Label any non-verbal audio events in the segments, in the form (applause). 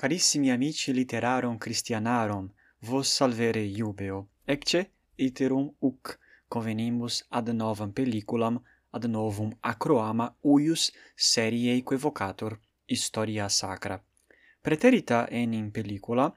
Carissimi amici literarum Christianarum, vos salvere iubeo, ecce iterum uc convenimus ad novam pelliculam, ad novum acroama uius serieque vocator historia sacra. Preterita enim pellicula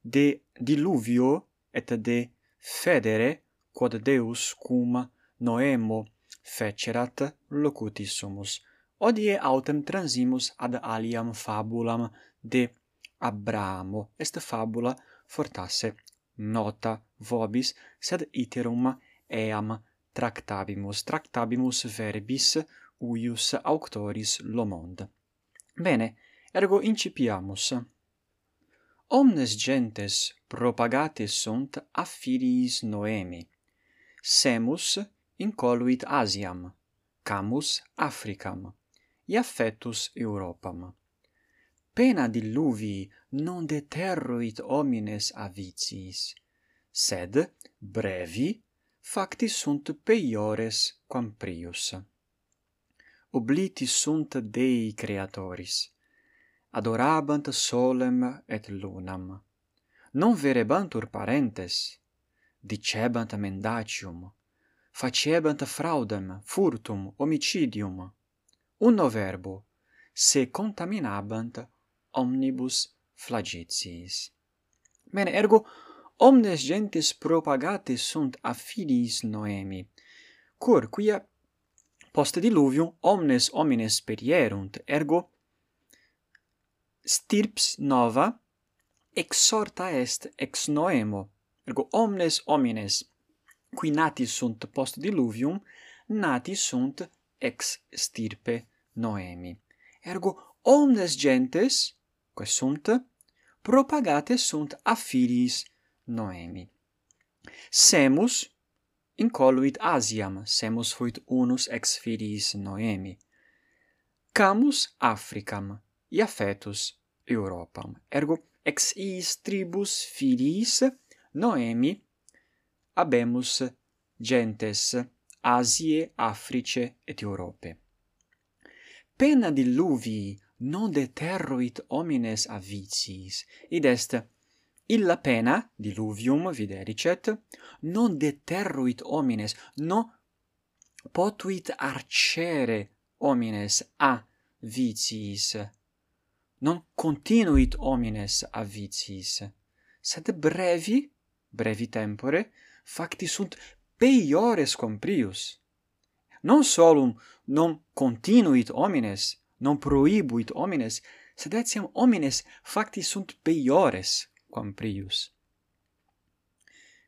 de diluvio et de federe quod Deus cum Noemo fecerat locuti sumus. Odie autem transimus ad aliam fabulam de Abramo est fabula fortasse nota vobis sed iterum eam tractabimus. Tractabimus verbis uius auctoris lomond bene ergo incipiamus. Omnes gentes propagate sunt a filiis noemi. Semus incoluit asiam camus africam iaffetus europam pena diluvi non deterruit homines avicis. Sed brevi facti sunt peiores quam prius. Obliti sunt dei creatoris adorabant solem et lunam. Non verebantur parentes dicebant mendacium facebant fraudem furtum homicidium. Uno verbo se contaminabant omnibus flagitiis. Bene, ergo, omnes gentis propagate sunt a filiis Noemi, cur quia post diluvium omnes homines perierunt, ergo stirps nova exhorta est ex Noemo, ergo omnes homines qui nati sunt post diluvium, nati sunt ex stirpe Noemi. Ergo omnes gentes quae sunt propagate sunt affiliis Noemi. Semus incoluit Asiam, semus fuit unus ex filiis Noemi. Camus Africam, Iafetus Europam. Ergo ex iis tribus filiis Noemi habemus gentes Asiae, Africe et Europe. Pena diluvii non deterruit homines a vitiis, id est illa pena, diluvium videricet, non deterruit homines, no potuit arcere homines a vitiis, non continuit homines a vitiis, sed brevi, brevi tempore, facti sunt peiores comprius. Non solum non continuit homines, non prohibuit homines, sed etiam homines facti sunt peiores quam prius.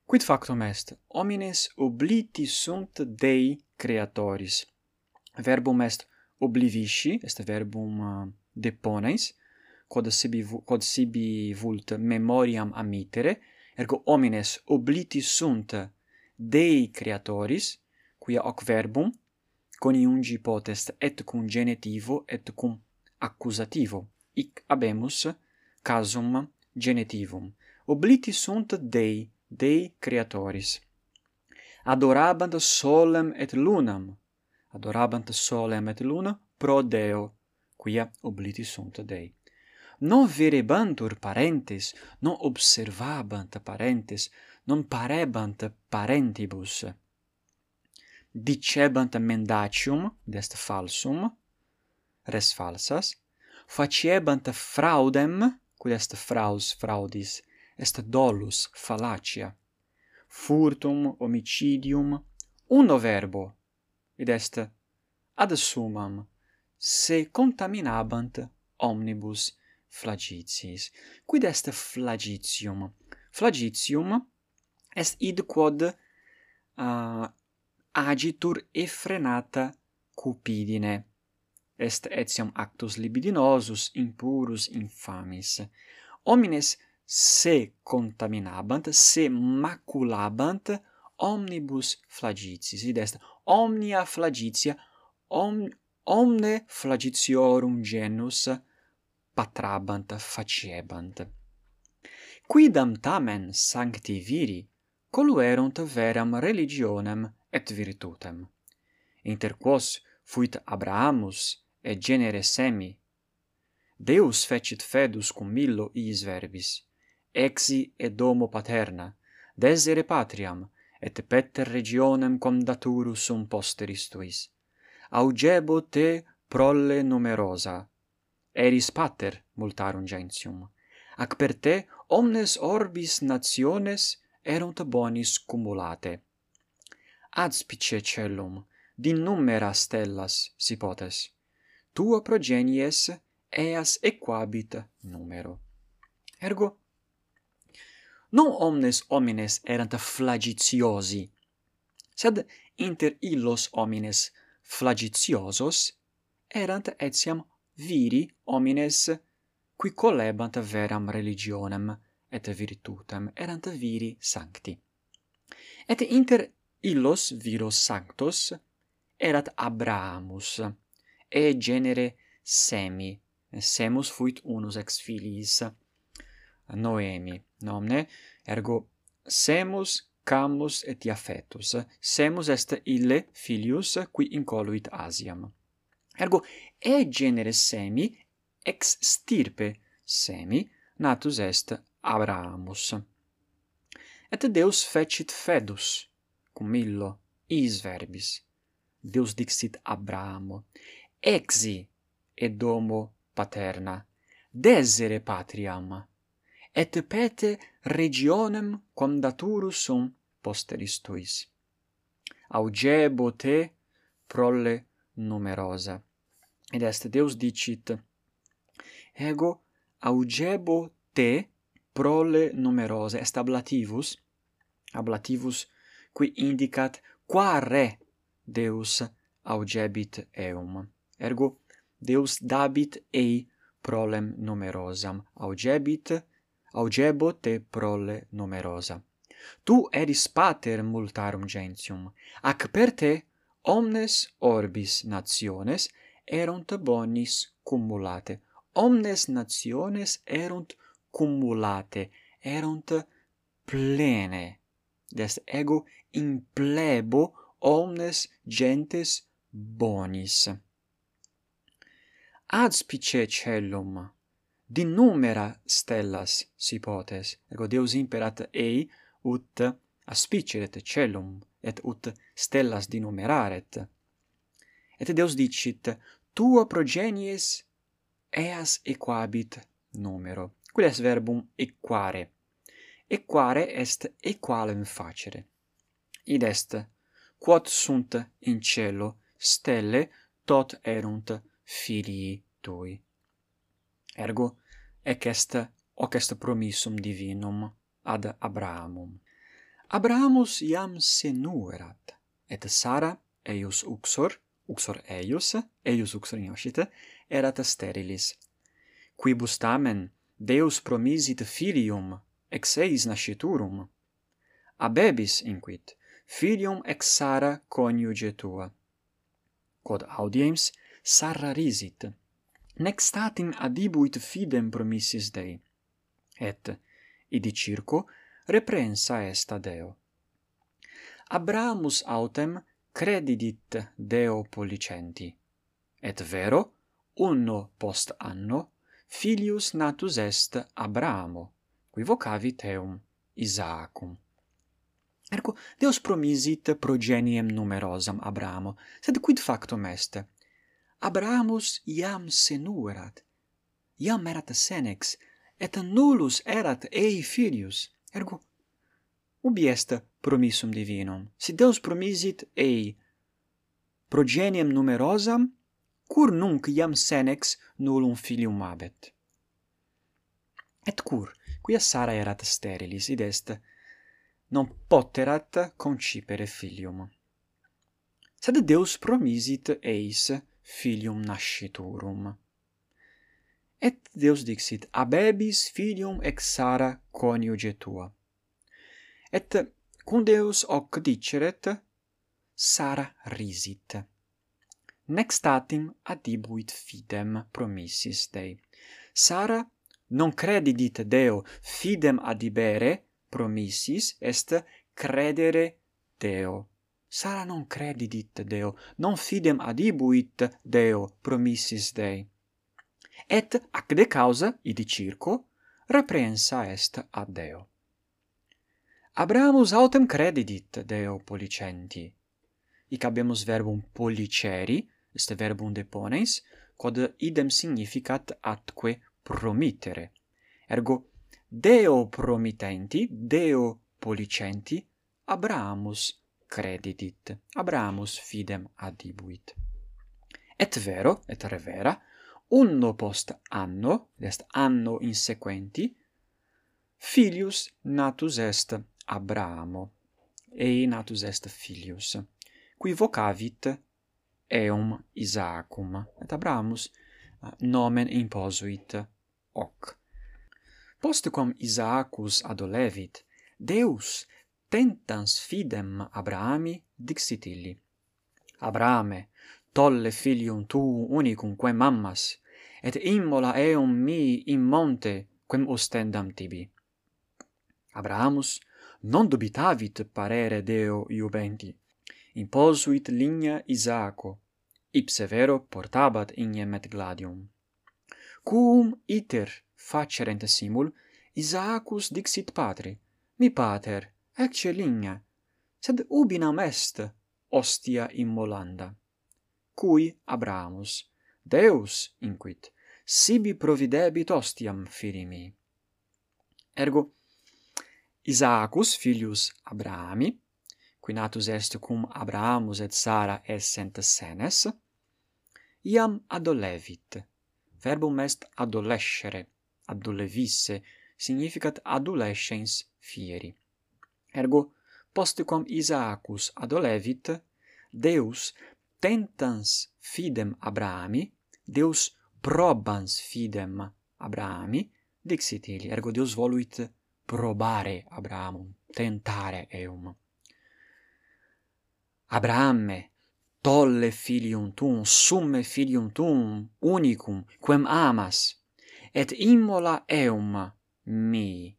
Quid factum est? Homines obliti sunt Dei creatoris. Verbum est oblivisci, est verbum uh, depones, quod sibi, quod sibi vult memoriam amitere, ergo homines obliti sunt Dei creatoris, quia hoc verbum coniungi potest et cum genitivo et cum accusativo. Ic habemus casum genitivum obliti sunt dei dei creatoris. Adorabant solem et lunam. Adorabant solem et luna pro deo quia obliti sunt dei. Non verebantur parentes non observabant parentes non parebant parentibus dicebant mendacium, dest falsum, res falsas, faciebant fraudem, quid est fraus fraudis, est dolus fallacia, furtum, homicidium, uno verbo, id est ad sumam, se contaminabant omnibus flagitiis. Quid est flagitium? Flagitium est id quod uh, agitur effrenata cupidine. Est etiam actus libidinosus impurus infamis. Homines se contaminabant se maculabant omnibus flagitis id est omnia flagitia om, omne flagitiorum genus patrabant faciebant. Quidam tamen sancti viri coluerunt veram religionem et virtutem. Inter quos fuit Abrahamus et genere semi. Deus fecit fedus cum millo iis verbis, exi et domo paterna, desere patriam, et petter regionem condaturus sum posteris tuis. Augebo te prolle numerosa, eris pater multarum gentium, ac per te omnes orbis nationes erunt bonis cumulate adspice celum, din numera stellas si potes. Tua progenies eas equabit numero. Ergo non omnes homines erant flagitiosi sed inter illos homines flagitiosos erant etiam viri homines qui collebant veram religionem et virtutem erant viri sancti. Et inter illos viros sanctos erat Abrahamus, e genere semi, semus fuit unus ex filiis Noemi nomne, ergo semus camus et Iafetus, semus est ille filius qui incoluit Asiam. Ergo e genere semi ex stirpe semi natus est Abrahamus. Et Deus fecit fedus, cum illo is verbis. Deus dixit Abramo exi et domo paterna desere patriam et pete regionem condaturus sum posteris tuis. Augebo te prolle numerosa. Ed est Deus dicit ego augebo te prole numerosa est ablativus ablativus qui indicat qua re Deus augebit eum. Ergo, Deus dabit ei prolem numerosam, augebit, augebo te prole numerosa. Tu eris pater multarum gentium, ac per te omnes orbis nationes erunt bonis cumulate, omnes nationes erunt cumulate, erunt plene des ego in plebo omnes gentes bonis. Adspice cellum di numera stellas si potes. Ego deus imperat ei ut aspiceret cellum et ut stellas di numeraret. Et deus dicit tua progenies eas equabit numero. Quid est verbum equare? equare est equalem facere. Id est, quod sunt in cielo stelle, tot erunt filii tui. Ergo, ec est, hoc est promissum divinum ad Abrahamum. Abrahamus iam senuerat, et Sara eius uxor, uxor eius, eius uxor inoscite, erat sterilis. Quibus tamen Deus promisit filium ex eis nasciturum. Abebis inquit filium ex Sara coniuge tua. Quod audiens Sarra risit nec statim adibuit fidem promissis Dei et idi circo reprensa est ad Deo Abrahamus autem credidit Deo pollicenti et vero unno post anno filius natus est Abrahamo quivocavi eum Isaacum. Ergo Deus promisit progeniem numerosam Abramo, sed quid factum est? Abramus iam senuerat, iam erat senex, et nullus erat ei filius, ergo ubi est promissum divinum? Si Deus promisit ei progeniem numerosam, cur nunc iam senex nullum filium habet? Et cur, quia Sara erat sterilis, id est, non poterat concipere filium. Sed Deus promisit eis filium nasciturum. Et Deus dixit, abebis filium ex Sara coniuge tua. Et cum Deus hoc diceret, Sara risit. Nec statim adibuit fidem promissis Dei. Sara non credidit Deo fidem adibere, promissis est credere Deo. Sara non credidit Deo, non fidem adibuit Deo, promissis Dei. Et ac de causa, idi circo, reprensa est ad Deo. Abramus autem credidit Deo policenti. Ic habemus verbum policeri, est verbum deponens, quod idem significat atque promittere. Ergo Deo promittenti, Deo policenti, Abrahamus creditit, Abrahamus fidem adibuit. Et vero, et revera, unno post anno, est anno insequenti, filius natus est Abrahamo, ei natus est filius, qui vocavit eum Isaacum, et Abrahamus nomen imposuit hoc. Post quam Isaacus adolevit, Deus tentans fidem Abrahami dixit illi. Abrahame, tolle filium tuum unicum quem ammas, et immola eum mi in monte quem ostendam tibi. Abrahamus non dubitavit parere Deo iubenti, imposuit ligna Isaaco, ipse vero portabat ignem et gladium. Cum iter facerent simul, Isaacus dixit patri, mi pater, ecce ligna, sed ubinam est ostia immolanda. Cui Abrahamus, Deus inquit, sibi providebit ostiam firimi. Ergo, Isaacus, filius Abrahami, quinatus est cum Abrahamus et Sara essent senes, iam adolevit. Verbum est adolescere, adolevisse, significat adolescens fieri. Ergo, postquam Isaacus adolevit, Deus tentans fidem Abrahami, Deus probans fidem Abrahami, dixit ili, ergo Deus voluit probare Abrahamum, tentare eum. Abrahamme, tolle filium tuum, summe filium tuum, unicum, quem amas, et immola eum mi.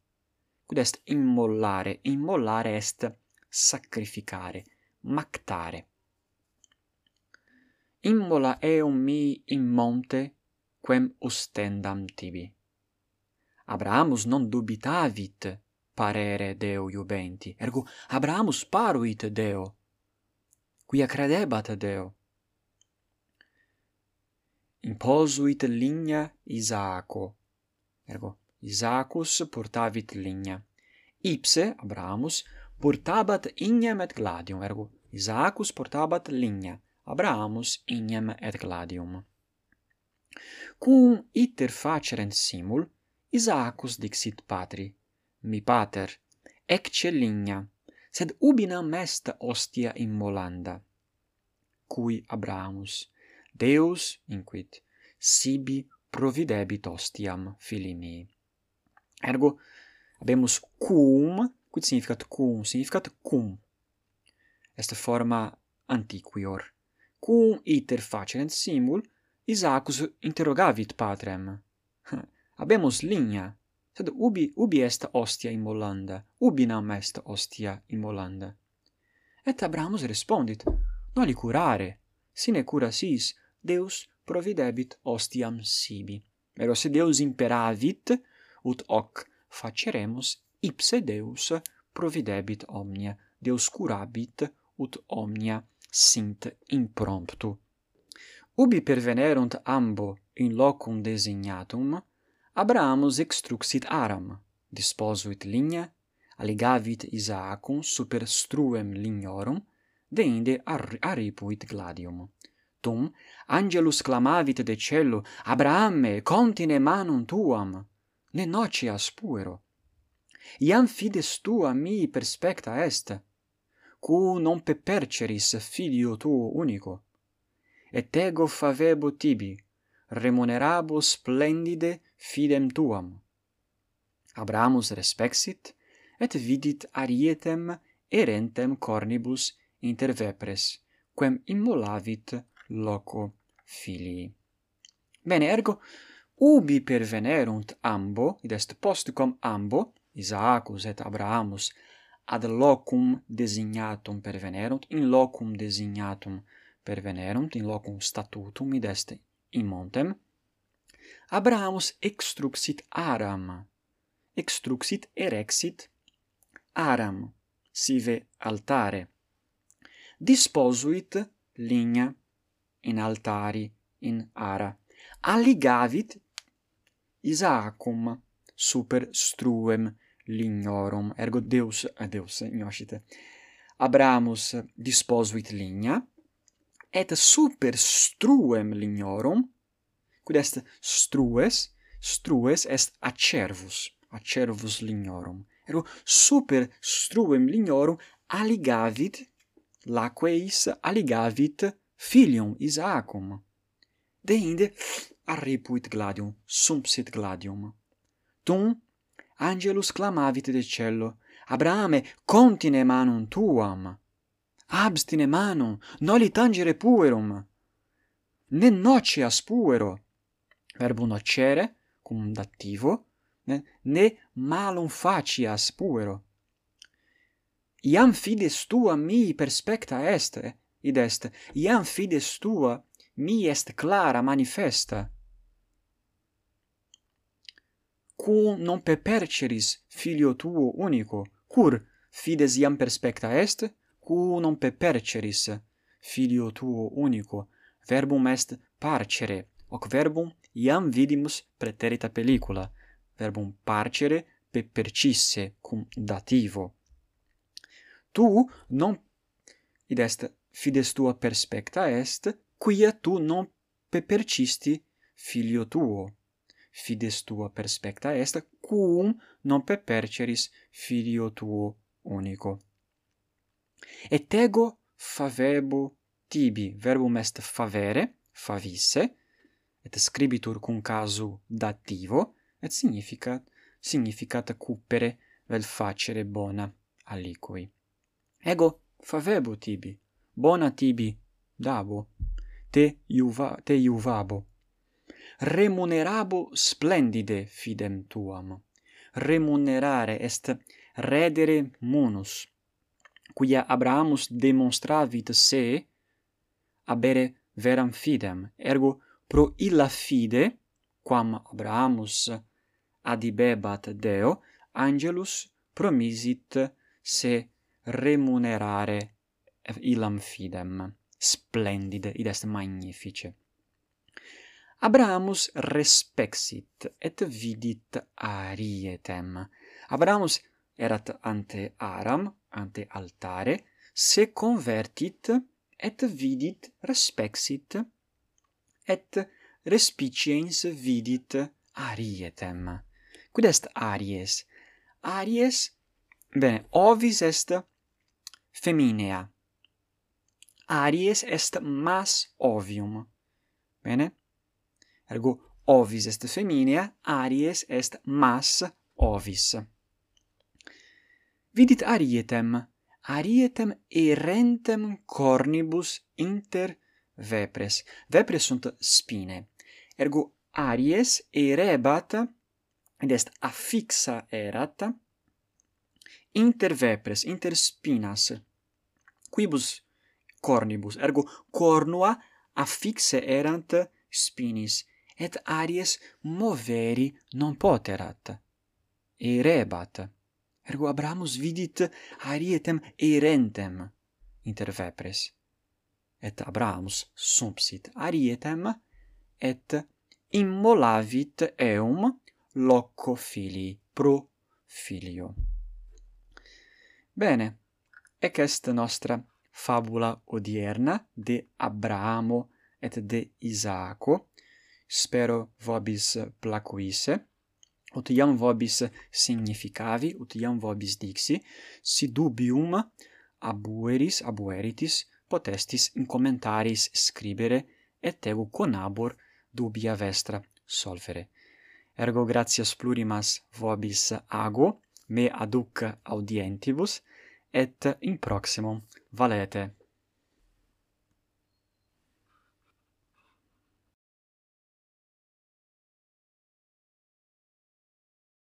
Quid est immollare? Immollare est sacrificare, mactare. Immola eum mi in monte, quem ostendam tibi. Abrahamus non dubitavit parere Deo iubenti, ergo Abrahamus paruit Deo, quia credebat Deo. Imposuit ligna Isaaco, ergo Isaacus portavit ligna. Ipse Abrahamus portabat ignem et gladium, ergo Isaacus portabat ligna, Abrahamus ignem et gladium. Cum iter facerent simul, Isaacus dixit patri, mi pater, ecce ligna, sed ubinam est ostia immolanda cui Abrahamus Deus inquit sibi providebit ostiam fili mii ergo habemus cum quid significat cum? Significat cum. Est forma antiquior cum iter facerent simul Isaacus interrogavit patrem. (laughs) Habemus linea Sed ubi, ubi est ostia in Mollanda? Ubi nam est ostia in Mollanda? Et Abrahamus respondit, noli curare, sine cura sis, Deus providebit ostiam sibi. Ero se Deus imperavit, ut hoc faceremus, ipse Deus providebit omnia, Deus curabit, ut omnia sint impromptu. Ubi pervenerunt ambo in locum designatum, Abrahamus extruxit Aram, disposuit linea, alligavit Isaacum super struem lignorum, deinde aripuit gladium. Tum angelus clamavit de cello, Abrahame, contine manum tuam, ne nocias puero. Iam fides tua mi perspecta est, cu non peperceris filio tuo unico, et ego favebo tibi, remunerabo splendide fidem tuam. Abramus respexit, et vidit arietem erentem cornibus inter vepres, quem immolavit loco filii. Bene, ergo, ubi pervenerunt ambo, id est postcom ambo, Isaacus et Abrahamus, ad locum designatum pervenerunt, in locum designatum pervenerunt, in locum statutum, id est in montem, Abrahamus extruxit Aram, extruxit erexit Aram, sive altare, disposuit ligna in altari in ara, alligavit Isaacum super struem lignorum, ergo Deus, a Deus, ignoscite. Abrahamus disposuit ligna, et super struem lignorum, quid est strues, strues est acervus, acervus lignorum. Ergo super struem lignorum aligavit, laqueis aligavit filium Isaacum. Deinde arripuit gladium, sumpsit gladium. Tum angelus clamavit de cello, Abrahame, contine manum tuam, abstine manum, noli tangere puerum. Ne noceas puero, verbo nocere, cum dativo, ne, ne malum facias puero. Iam fides tua mi perspecta est, id est, iam fides tua mi est clara manifesta. Quo non peperceris filio tuo unico, cur fides iam perspecta est, cu non pe perceris filio tuo unico verbum est parcere hoc verbum iam vidimus preterita pellicula verbum parcere pe percisse cum dativo. Tu non id est fides tua perspecta est quia tu non pepercisti filio tuo. Fides tua perspecta est cum non peperceris filio tuo unico et ego favebo tibi. Verbum est favere favisse et scribitur cum casu dativo et significat significat cupere vel facere bona aliqui. Ego favebo tibi. Bona tibi dabo. Te iuva te iuvabo. Remunerabo splendide fidem tuam. Remunerare est redere munus quia Abrahamus demonstravit se abere veram fidem, ergo pro illa fide, quam Abrahamus adibebat Deo, angelus promisit se remunerare illam fidem. Splendide, id est magnifice. Abrahamus respexit et vidit arietem. Abrahamus erat ante aram, ante altare, se convertit et vidit respexit et respiciens vidit arietem. Quid est aries? Aries, bene, ovis est feminea. Aries est mas ovium. Bene? Ergo, ovis est feminea, aries est mas ovis vidit arietem, arietem erentem cornibus inter vepres. Vepres sunt spine. Ergo aries erebat, ed est affixa erat, inter vepres, inter spinas, quibus cornibus, ergo cornua affixe erant spinis, et aries moveri non poterat, erebat ergo Abramus vidit arietem erentem inter vepres. Et Abramus sumpsit arietem, et immolavit eum loco filii pro filio. Bene, ec est nostra fabula odierna de Abramo et de Isaaco. Spero vobis placuisse ut iam vobis significavi, ut iam vobis dixi, si dubium abueris, abueritis, potestis in commentaris scribere, et ego conabor dubia vestra solvere. Ergo gratias plurimas vobis ago, me aduc audientibus, et in proximum valete.